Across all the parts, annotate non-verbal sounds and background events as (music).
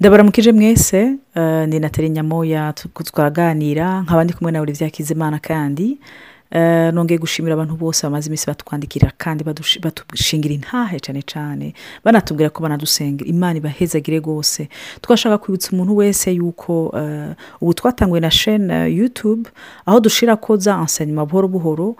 ndabaramukije mwese eh, ni na nyamoya twaganira nkaba ndi kumwe na buri byakizimana kandi Eh, nongeye gushimira abantu bose bamaze iminsi batwandikira kandi batushingira intahe cyane cyane banatubwira ko banadusengera imana ibahezagire rwose twashaka kwibutsa umuntu wese yuko eh, ubu twatanguwe na shene eh, yutube aho dushyira ko za ansanyuma buhoro buhoro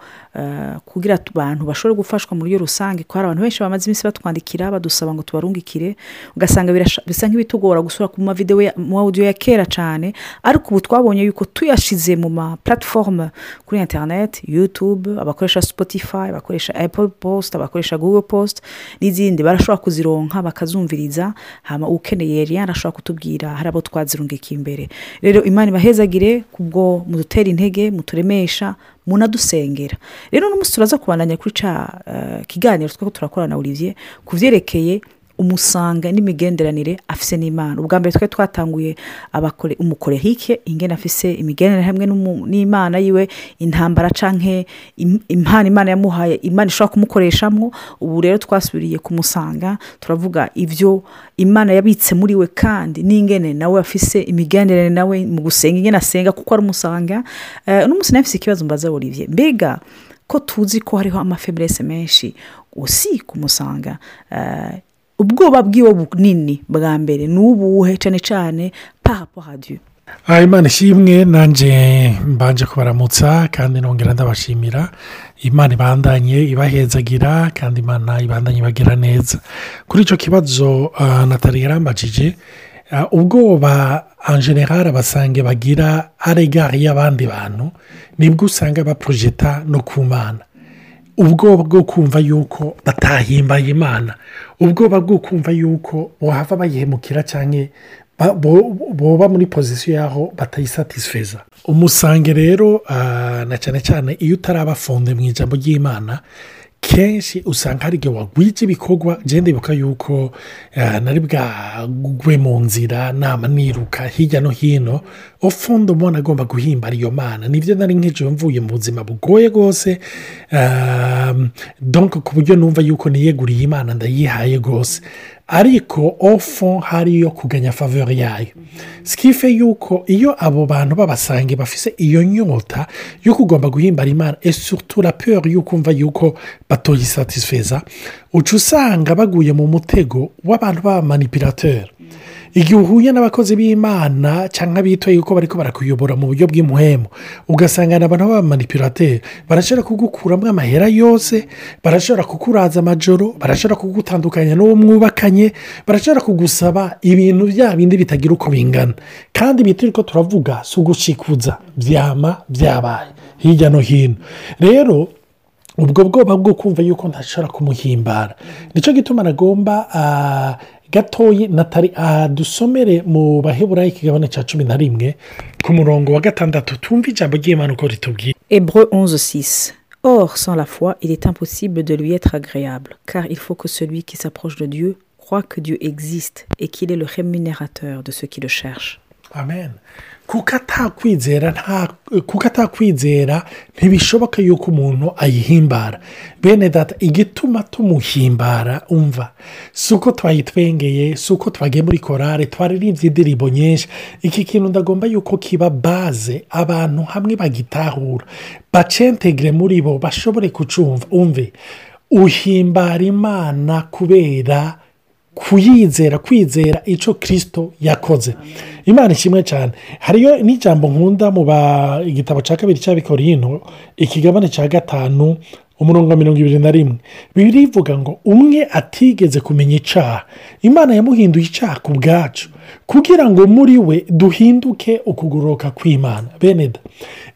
kugira abantu bashobore gufashwa mu buryo rusange ko hari abantu benshi bamaze iminsi batwandikira badusaba ngo tubarungikire ugasanga bisa nk'ibitugora gusura ku mavidewo mu audio ya kera cyane ariko ubu twabonye yuko tuyashyize mu ma platiforme kuri interineti yutube abakoresha sipotifayi abakoresha apu posite abakoresha gugo posite n'izindi barashobora kuzironka bakazumviriza hama ukeneye yari yarashobora kutubwira hari abo twazirungika imbere rero imana ibahezagire kubwo mudutera intege muturemesha munadusengera rero n'umunsi turaza kubandanya kuri cya eh, kiganiro twaba turakorana olivier ku byerekeye umusanga n'imigenderanire afise n'imana ubwa mbere twe twatanguye umukorehike ingene afise imigenderanire hamwe n'imana yiwe intambara canke impano imana yamuhaye imana ishobora kumukoreshamwo ubu rero twasubiriye kumusanga turavuga ibyo imana yabitse muri we kandi n'ingene nawe afise imigenderanire nawe mu gusenga ingene asenga kuko ari umusanga eh, n'umunsi nawe afise ikibazo mbaza Olivier mbega ko tuzi ko hariho amafeburese menshi usi kumusanga eh, ubwoba bw'iwe bunini bwa mbere ni ubuhe cyane cyane pahapo hadiyo imana ishimwe nanjye mbanje kubaramutsa kandi nongera ndabashimira imana ibandanye ibahezagira kandi imana ibandanye ibagira neza kuri icyo kibazo uh, natali yarambajije uh, ubwoba anjenera basange bagira aregari y'abandi bantu nibwo usanga baporojeta no ku mana ubwoba bwo kumva yuko batahimbaye imana ubwoba bwo kumva yuko bahava bayihemukira cyane boba muri pozisiyo y'aho batayisatisfeza umusange rero ah, na cyane cyane iyo utaraba fonde mu ijambo ry'imana kenshi usanga hari igihe wagwije ibikorwa genda ibuka yuko eh, nari bwagwe mu nzira nama niruka hirya no hino ufundi umubona agomba guhimbara iyo mana nibyo nari nk'ejo mvuye mu buzima bugoye rwose eh, ku buryo numva yuko niyeguriye imana ndayihaye rwose ariko ofo hari iyo kuganya favori yayo sikife yuko iyo abo bantu babasange bafise iyo nyota yo kugomba guhimbara imana esutura peri yo kumva yuko batoyisatisfeza uca usanga baguye mu mutego w'abantu b'abamanipirateri igihe uhuye n'abakozi b'imana cyangwa abitoye kuko bari barakuyobora mu buryo bw'imuhemu ugasanga abantu b'abamanipirateri barashobora kugukuramo amahera yose barashobora kukuraza amajoro barashobora kugutandukanya n'uwo mwubakanye barashobora kugusaba ibintu bya bindi bitagira uko bingana kandi ko turavuga si ugushikuza byama byabaye hirya no hino rero ubwo bwoba bwo kumva yuko ntashobora kumuhimbara nicyo gituma nagomba ah, gatoyi natari aha dusomere mu baheburayi kigabane cya cumi na rimwe ku murongo wa gatandatu tumva ijambo ry'imana uko ritubwiye ebre onze six or sans la foi il est impossible de lui être agréable car il faut que celui qui s'approche de dieu croit que dieu existe et qu'il est le rémunérateur de ceux qui le cherchent amen kuko atakwizera kuko atakwizera ntibishoboka yuko umuntu ayihimbara bene data igituma tumuhimbara umva si uko twayitwengeye si uko twagiye muri korale twararibye indirimbo nyinshi iki kintu ndagomba yuko kiba baze abantu hamwe bagitahura bacentegere muri bo bashobore kucumva umve uhimbara imana kubera kuyizera kwizera icyo kirisito yakoze imana kimwe cyane hariyo n'ijambo nkunda mu igitabo cya kabiri cy'abikorino ikigabane cya gatanu umurongo wa mirongo ibiri na rimwe birivuga ngo umwe atigeze kumenya icyaha imana yamuhinduye icyaha ku bwacu kugira ngo muri we duhinduke ukuguruka kw'imana bene da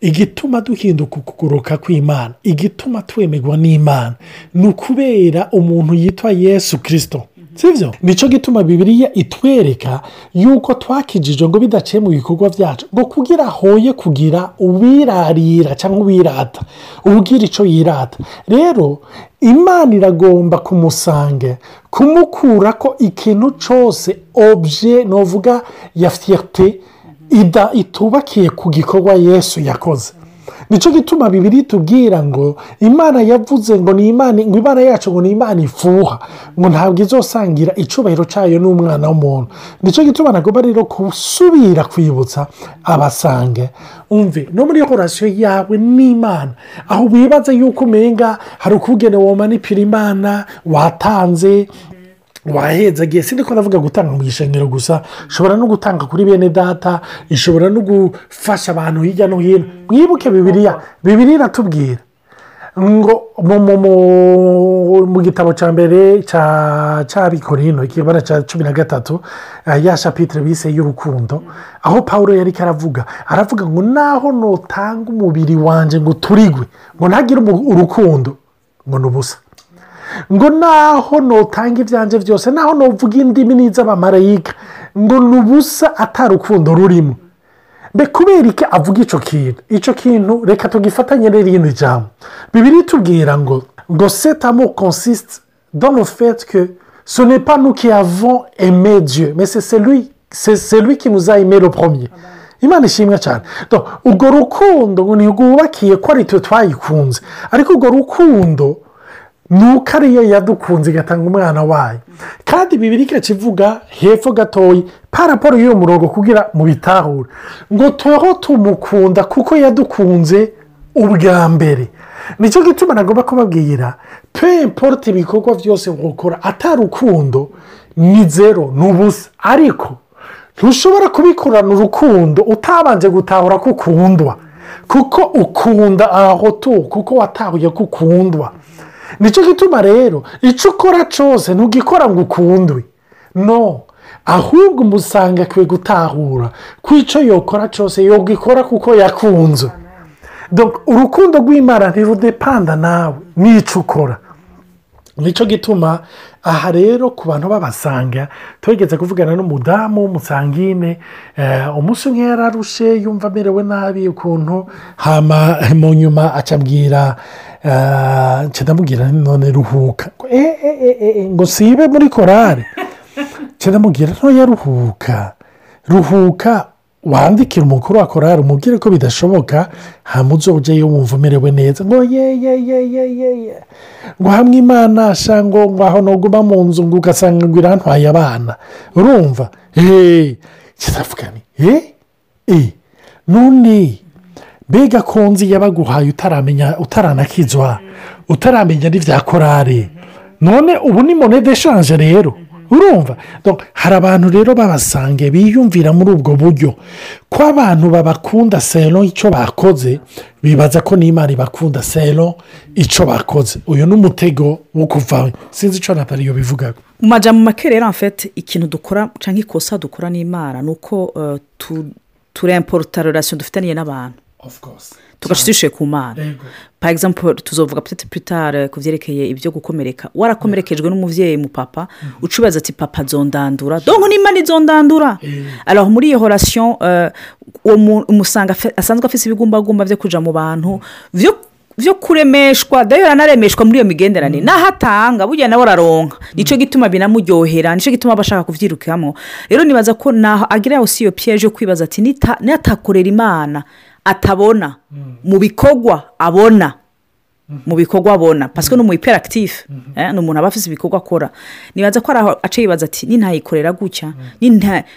igituma duhinduka ukugoroka kw'imana igituma twemerwa n'imana ni ukubera umuntu yitwa yesu kirisito sibyo nicyo gituma bibiriya itwereka yuko twakijije ngo bidaciye mu bikorwa byacu ngo kugira ahoye kugira uwirarira cyangwa uwirata ubwira icyo yirata rero imana iragomba kumusange kumukura ko ikintu cyose obje ni uvuga ya itubakiye ku gikorwa yesu yakoze nicyo gituma bibiri tubwira ngo imana yavuze ngo ni imana ngo imana yacu ngo ni imana ifuha ngo ntabwo izosangira icyubahiro cyayo n'umwana w'umuntu nicyo gituma nagomba rero gusubira kwibutsa abasange umve no muri korasiyo yawe n'imana aho wibaza yuko umenga hari ukugene womanipira imana watanze wahenzagiye sida ko navuga gutanga mu gishengero gusa ishobora no gutanga kuri bene data ishobora no gufasha abantu hirya no hino mwibuke bibiriya bibiriya iratubwira ngo mu gitabo cya mbere cya bikorino ikibara cya cumi na gatatu eh, ya shapitire bise y'urukundo aho paul yari karavuga aravuga ngo naho nutanga umubiri wanjye ngo turigwe ngo ntagire urukundo ngo ni ubusa ngo naho notanga ibyanjye byose naho novuga indimi n'iz'abamarayika ngo ni ubusa atari urukundo rurimo be kubera iki avuga icyo kintu icyo kintu reka tugifatanye n'irindi jambo bibiri tubwira ngo ngo setamo konsisite dore fete ce n'est pas nous qui avons aimé Dieu mais c'est imana ishimwe cyane urwo rukundo ngo ntirwubakiye ko ari twe twayikunze ariko urwo rukundo ni uko ariyo yadukunze igatanga umwana wayo kandi bibiri igaca hepfo gatoya paraporo y'uwo murongo kugira mubitahure ngo tubaho tumukunda kuko yadukunze ubwa mbere nicyo gituma nagomba kubabwira peyiporute ibikorwa byose mukora atari urukundo ni zero ni ubusa ariko ntushobora kubikorana urukundo utabanje gutahura ko ukundwa kuko ukunda aho tu kuko watahuye ko ukundwa nicyo gituma rero icyo ukora cyose ntugikora ngo ukundwe no ahubwo umusanga akwiye gutahura ko icyo yokora cyose yogikora kuko yakunzwe urukundo rw'imana ntirudepanda nawe n'icyo ukora nicyo gituma aha rero ku bantu babasanga tugeze kuvugana n'umudamu w'umusangine eh, umunsi umwe yararushe yumva amerewe nabi ukuntu hama mu nyuma acabwira eh, cyandamubwira none ruhuka eh, ngo sibe muri korari cyandamubwira ntoya ruhuka ruhuka wandikira umukuru wa korari umubwire ko bidashoboka hamutse ujyeyo wumva umerewe neza ngo ye ye ye ye ye ngo hamwe imana ngo aho ntuguma mu nzu ngo ugasanga ngo irantwaye abana urumva heee eh, kizavugane eee eh, eh. none mbega konzi yabaguhaye utaramenya utaranakizwa utaramenya n'ibya korari none ubu ni monede eshanje rero urumva hari abantu rero babasange biyumvira muri ubwo buryo ko abantu babakunda selo icyo bakoze bibaza ko n’imari bakunda selo icyo bakoze uyu ni umutego wo kuvaho sinzi icyo natari nataliyo bivugaga mu majyamo make rero amfete ikintu dukora cyangwa ikosa dukora n'imana ni uko euh, turemporota dufitaniye n'abantu tugaca ku mana pa egisampo tuzovuga putete putare euh, ku byerekeye ibyo gukomereka warakomerekejwe n'umubyeyi mu papa mhm. ucubaza ati papa nzondandura donko n'imana nzondandura araho muri iyo horasiyo euh, umusanga asanzwe afite ibigumbagumba byo kujya mu bantu byo mhm. kuremeshwa dayo ranaremeshwa muri iyo migenderanire mhm. atanga burya nawe araronka nicyo gituma binamuryohera nicyo gituma aba ashaka kubyirukamo rero nibaza ko naho agira yose iyo piyeje yo kwibaza ati natakorera imana atabona mm. mu bikorwa abona Mhm. mu bikorwa abona pasike mhm. ni umu ipera akitifu mhm. eh, ni umuntu aba afite ibikorwa akora nibaza ko ari aho aca yibaza ati nintayikorera gutya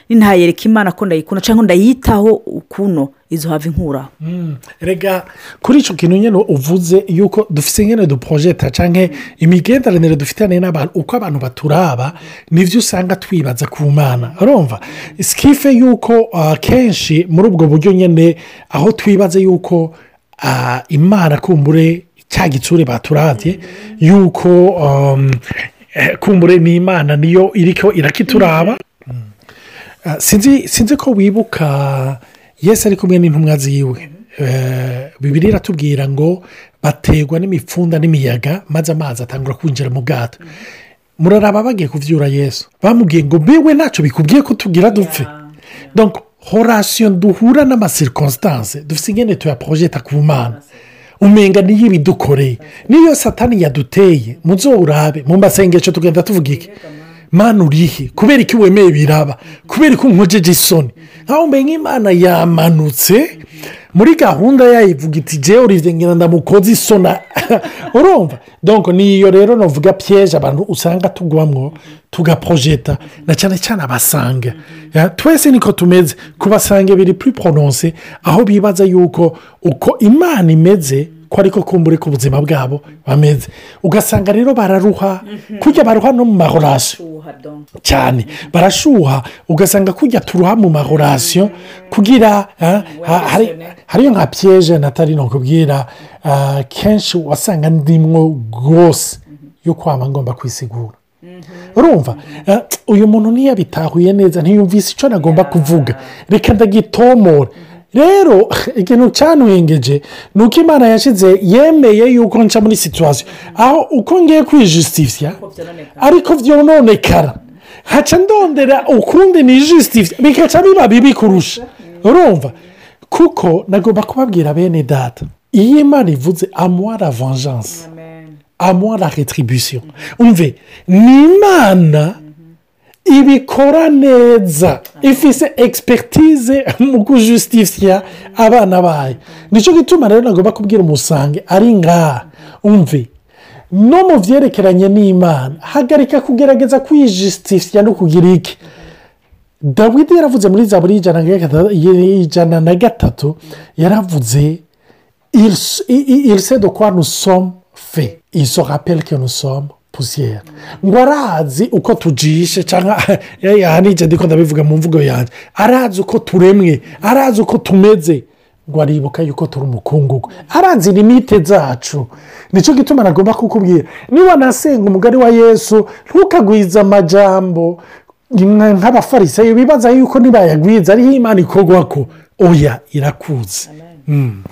nintayereka imana ko ndayikunda cyangwa ndayitaho ukuno izo hava inkuraho rega kuri icyo kintu nyine uvuze yuko dufite nyine duporojeta cyangwa imigenderanire dufitanye n'abantu uko abantu baturaba nibyo usanga twibaza ku mwana urumva sikife yuko ah, kenshi muri ubwo buryo nyine aho twibaze yuko ah, imana kumbure cya gitsure baturabye yuko um, eh, kumbure n'imana niyo iriko irakituraba mm. uh, sinzi ko wibuka yesi ari kumwe n'intumwa ziwe eh, bibiri iratubwira ngo bategwa n'imipfunda n'imiyaga maze amazi atangura kwinjira mu bwato mm. muraraba bagiye kubyura yesu bamubwiye ngo mbewe ntacyo bikubwiye ko tugira dupfe horasiyo duhura n'amasirikositanse dufite ingene tuyaporojeta ku mana umenga niyo ibidukoreye niyo satani yaduteye muzo urabe mu masengesho tugenda tuvuga iki mani urihe kubera ko wemeye biraba kubera ko nkojeje isoni nkaho mbe nk'imana yamanutse muri gahunda yayo ivuga iti jewe urengera ndamukoze isona (laughs) urumva donko niyo rero navuga piyeje abantu usanga tugwamo tugaporojeta na cyane cyane abasanga twese niko tumeze kubasanga biri puri aho bibaza yuko uko imana imeze ko ariko kumbure ku buzima bwabo bameze ugasanga rero bararuha mhm. kujya baruha no mu mahorashe cyane barashuha ugasanga kujya turuha mu marorasiyo kugira eh, hariyo nka piyeje natari nakubwira eh, kenshi wasanga ndimwo rwose yo kwaba ngomba kwisigura mhm. urumva eh, uyu muntu ntiyabitahuye neza ntiyumvise icyo nagomba kuvuga reka ndagitomora rero ikintu cyanwengeje ni uko imana yashyize yemeye yuko nca muri situwasiyo aho uko ngiye kwijisitisya ariko byononekara haca ndondera ukundi ni jisitisya biba bibi kurusha urumva kuko nagomba kubabwira bene data iyo imana ivuze amuha la vengeance amuha la retribution umve ni imana ibikora neza ifise egisipegitize mu kujusitisiya abana bayo nicyo gituma rero nagomba kubwira umusange ari ngaha umve no mu byerekeranye n'imana hagarika kugerageza kwijisitisiya no kugira iki dawidi yaravuze muri za buri ijana na gatatu yaravuze irisedo kwa nusomu fe iso nusomu pusiyera ngo arazi uko tujishe cyangwa (laughs) eh, aha ni igihe ndikunda bivuga mu mvugo yanjye arazi uko turemwe arazi uko tumeze ngo aribuka yuko turi umukungugu aranze limite zacu nicyo gituma nagomba kukubwira niba nasenga umugari wa yesu ntukagwize amajambo nk'abafarisayo bibaza yuko ntibayagwiza ariho imana ikorwa ko oya irakuze mm.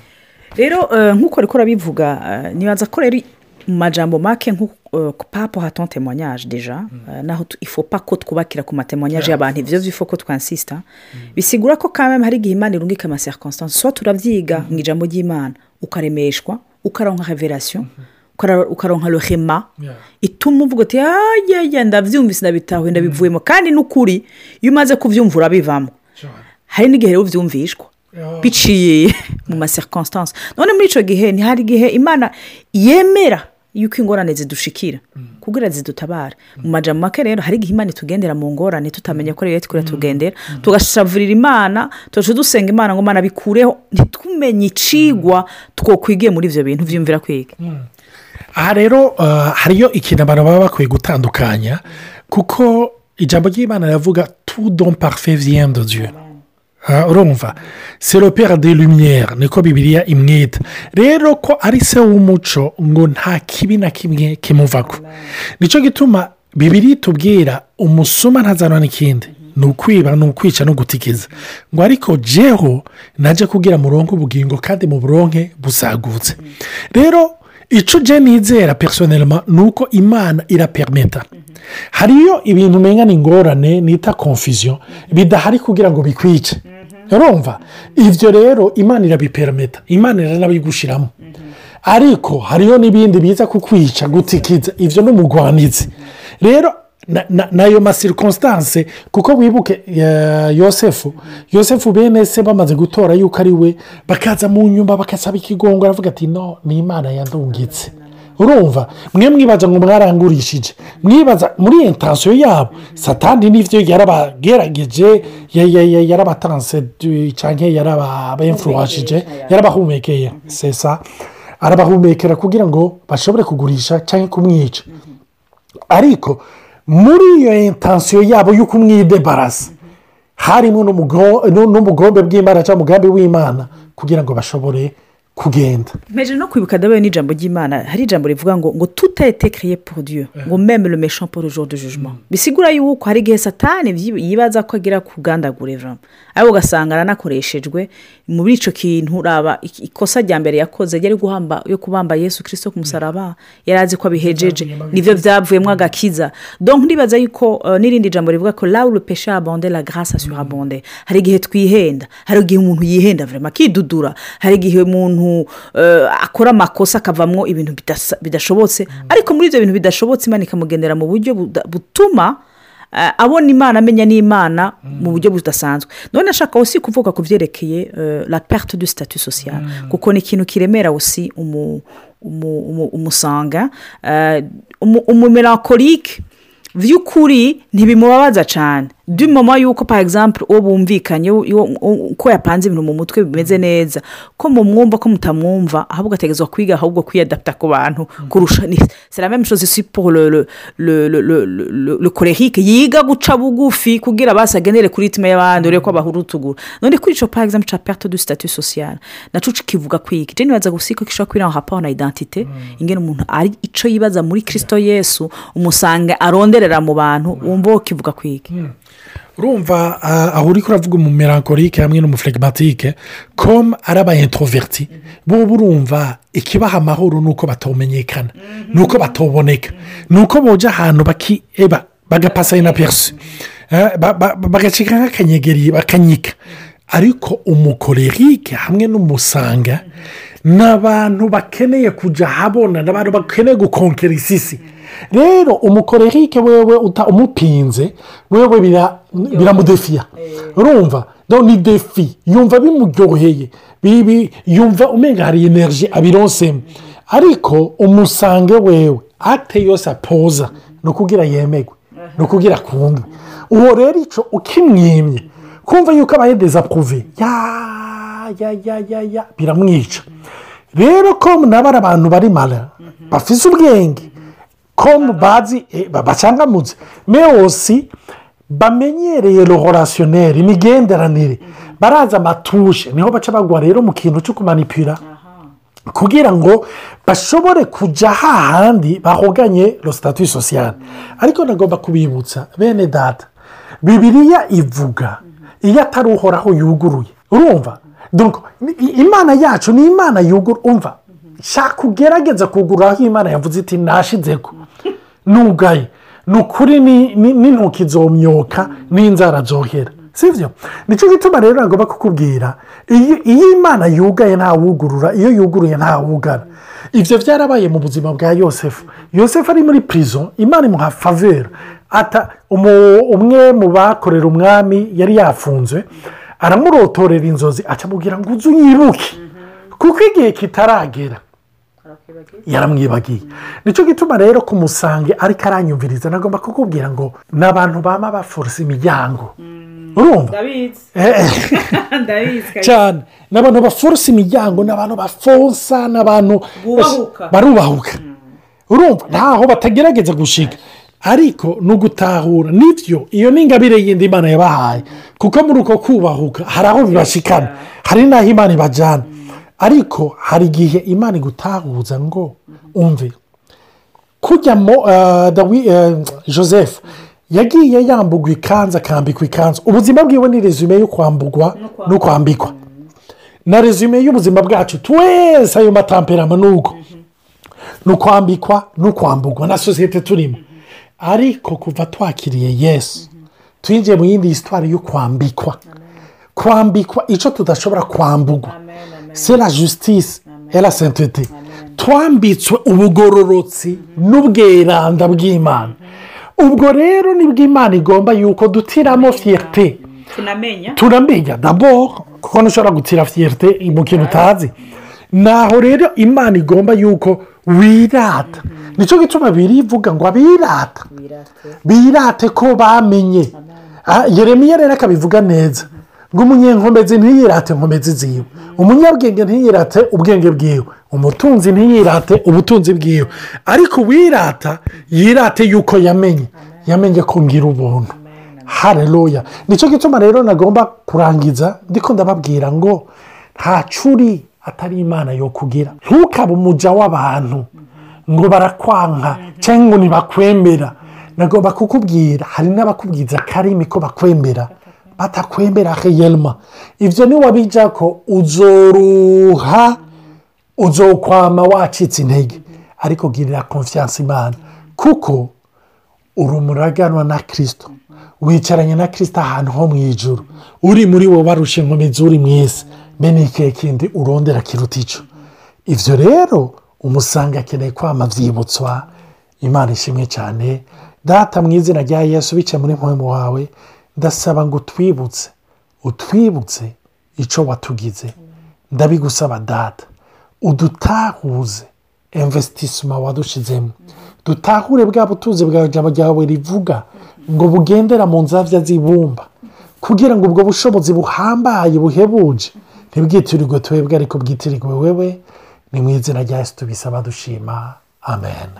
rero eh, nk'uko rikora bivuga eh, ntibanza ko rero mu majambo make nk'upapu euh, hatoni temonyaje deja mm. euh, naho ifopa ko twubakira ku matemonyaje y'abantu ibyo by'ifu ko twansisita mm. bisigura ko kandi hari igihe imana irungika amasera constance turabyiga mm. mu ijambo ry'imana ukaremeshwa ukaronka reverasiyo mm-hmm. ukaronka rohema ituma uvuga uti ah, yajya ndabyumvise ndabitahuye ndabivuyemo kandi n'ukuri iyo umaze kubyumva urabivamo hari n'igihe rero byumvishwa biciye mu masera none muri icyo gihe ntihari igihe imana yemera y'uko ingorane zidushikira mm. kugira zidutabara mm. mu majamake rero hari igihe imana itugendera mu ngorane tutamenya ko rero twira mm. tugendera tugashavurira imana tuje dusenga imana ngo imana bikureho ntitumenye icigwa twokwigiye muri ibyo bintu byumvira kwiga aha rero uh, hariyo ikintu abantu baba bakwiye gutandukanya kuko ijambo ry'imana riravuga tudompa feviye do diyo urumva eh, seropera de lumiyere niko bibiliya imwita rero ko ari se w'umuco ngo nta kibi na kimwe kimuvako nicyo gituma bibiri tubwira umusuma ntazanwa n'ikindi ni ukwiba ni ukwica no gutikiza ngo ariko jeho najya kubwira murongo ubugingo kandi mu buronke busagutse rero icyo ujya nizera personelma ni uko imana iraperimeta hariyo ibintu umenya ni ingorane nita confusion bidahari kugira ngo bikwice urumva ibyo rero imana irabiperameta imana iranabigushyiramo mm-hmm. ariko hariho n'ibindi biza kukwica gutikiza ibyo n'umugwanitse rero nayo masirikositanse kuko wibuke yosefu yosefu bene se bamaze gutora yuko ari we bakaza mu nyuma bagasaba ikigongwe aravuga ati no ni imana yandungitse urumva mwe mwibaza ngo mwarangurishije mwibaza muri intansiyo yabo satani n'ibyo yarabagerageje yarabatanse cyangwa yarabayenfuruwashije yarabahumekeye sesa arabahumekera kugira ngo bashobore kugurisha cyangwa kumwica ariko muri iyo intansiyo yabo yo kumwidebarasa harimo n'ubugombe bw'imana cyangwa umugambi w'imana kugira ngo bashobore kugenda meje no kwibuka ndabaye n'ijambo ry'imana hari ijambo rivuga ngo ngo tutayetekeye podiyo eh. ngo le memero mesha paul jode jujuma mm. bisigura yuko hari igihe satani yibaza ko agira kugandagura ijambo ariko ugasanga aranakoreshejwe muri icyo kintu uraba ikosa rya mbere yakoze yari guhamba yo kubamba yesu kirisito ku musaraba mm. yari azi ko abihejeje nibyo byavuyemo mm. agakiza donk ndibaza yuko uh, n'irindi jambo rivuga ko lauru pesha abonde la grasa sur abonde hari igihe twihenda hari igihe umuntu yihenda akidudura hari igihe umuntu umuntu eh, akora amakosa akavamo ibintu bidashobotse mm. ariko muri ibyo bintu bidashobotse imana ikamugenera mu buryo butuma eh, abona imana amenya n'imana mm. mu buryo budasanzwe none ashaka wese kuvuga ku byerekeye eh, la perte du statut social mm. kuko ni ikintu kiremera wese umusanga umumelankorike by'ukuri ntibimubabaza cyane mama yuko pa egisampu uwo bumvikanye uko yapanze ibintu mu mutwe bimeze neza ko mumwumva ko mutamwumva ahubwo ategerezwa kwiga ahubwo kwiyadapta ku bantu mm. kurusha ni serame mishozi siporo korehike yiga guca bugufi kugira basagenere kuri ituma y'abandi urebe ko mm. bahura utuguru none kuri icyo pa egisampu cya piyatu du sitati sosiyare nacu kivuga kwiga jeni baza gusika ko ishobora kwiranga hapa na idatite mm. ingena umuntu ari icyo yibaza muri kirisito yesu umusanga aronderera mu bantu wumva wo kivuga kwiga urumva ah, aho uri kuravuga umu hamwe n'umuferegimatike komu ari aba introverti bo burumva ikibaha amahoro ni uko batomenyekana ni uko batoboneka ni uko boja ahantu bakiheba bagapasa na perisi eh, bagacika nk'akanyegeri bakanyika ariko umukorerike hamwe n'umusanga ni abantu bakeneye kujya habona ni abantu bakeneye gukonkera isi si rero umukorerike wewe umupinze wewe biramudefiya eh. urumva ni defi yumva bimuryoheye yumva umenya hari enerji abironsemo ariko umusange wewe ate yose apoza ni ukubwira yemerwe ni ukubwira akundwe uwo rero icyo ukimwimye kumva yuko abaye dezapuve yaaa ya biramwica rero komu nabo abantu bari mara mhm. bafite ubwenge komu bazi e, bacangamutse mewosi bamenyereye rohorasiyoneri imigenderanire mhm. baraza amatushe niho baca bagwa rero mu kintu cyo kumanipira kugira ngo bashobore kujya hahandi bahoganye rositati sosiyale ariko nagomba kubibutsa bene data bibiriya ivuga mhm. iyo atari uhoraho yuguruye urumva imana yacu ni imana yugura umva shaka ugerageza kugura aho imana yavuze iti nashize ko nugaye ni ukuri n'intoki zomyoka n'inzara zohera si byo nicyo gituma rero nagomba kukubwira iyo imana yugaye ntawugurura iyo yuguruye ntawugara ibyo byarabaye mu buzima bwa yosefu yosefu ari muri pirizo imana imuha favera umwe mu bakorera umwami yari yafunzwe aramurotorera inzozi acamubwira ngo uzi unyibuke kuko igihe kitaragera yaramwibagiye nicyo gituma rero kumusange ariko aranyumviriza nagomba kukubwira ngo ni abantu baba baforisa imiryango urumva cyane ni abantu baforisa imiryango ni abantu bafonsa ni abantu barubahuka urumva ntaho batagerageza gushiga ariko ni ugutahura nibyo iyo ni ingabire y'indi imana yabahaye kuko muri uko kubahuka hari aho bibashikana hari n'aho imana ibajyana ariko hari igihe imana igutahuza ngo umve kujyamo joseph yagiye yambugwa ikanzu akambikwa ikanzu ubuzima bwiwe ni rezume yo kwambugwa no kwambikwa na rezume y'ubuzima bwacu twese ayo matamperama ni uko ni no kwambugwa na sosiyete turimo ariko kuva twakiriye yesu twinjiye mu yindi hisitwari yo kwambikwa kwambikwa icyo tudashobora kwambugwa sera jisitisi era sentete twambitswe ubugororotsi mm-hmm. n'ubweranda bw'imana mm-hmm. ubwo rero nibwo imana igomba yuko dutiramo fiyerite turamenya dabo kuko ntushobora gutira fiyerite mu kintu utazi naho rero imana igomba yuko wirata mm-hmm. nicyo gituma birivuga ngo abirata birate ko bamenye Ah, yeremiya rero akabivuga neza ngo umunyenkomezi ntiyirate nkomezi ziwe umunyabwenge ntiyirate ubwenge bwiwe umutunzi ntiyirate ubutunzi bwiwe ariko uwirata yirate yuko yamenye yamenye ko ngira ubuntu hareruya nicyo gituma rero nagomba kurangiza ndiko ndababwira ngo nta curi atari imana yo kugira ntukabe umuja w'abantu ngo barakwanka cyangwa ngo ntibakwemera nagomba kukubwira hari n'abakubwiza karimi ko bakwemera batakwembera heyerima ibyo niwabijya ko uzoruha uzokwama wacitse intege ariko girira konfiyanse imana kuko uri umuraganwa na kirisito wicaranye na kirisito ahantu ho mu ijoro uri muri wowe barushe inkomezi uri mwiza bene kindi urondera kiruta icyo ibyo rero umusanga akeneye kwama byibutswa imana ishimwe cyane data mu izina rya yesu bicaye muri mpamvu wawe ndasaba ngo twibutse utwibutse icyo watugize ndabigusaba data udutahuze imvesitisima wadushizemo dutahure bwa butuzi bwawe rivuga ngo bugendera mu nzabya z'ibumba kugira ngo ubwo bushobozi buhambaye buhebuje ntibwitirirwe twebwe ariko bwitirirwe wewe ni mu izina rya yesu tubisaba dushima amen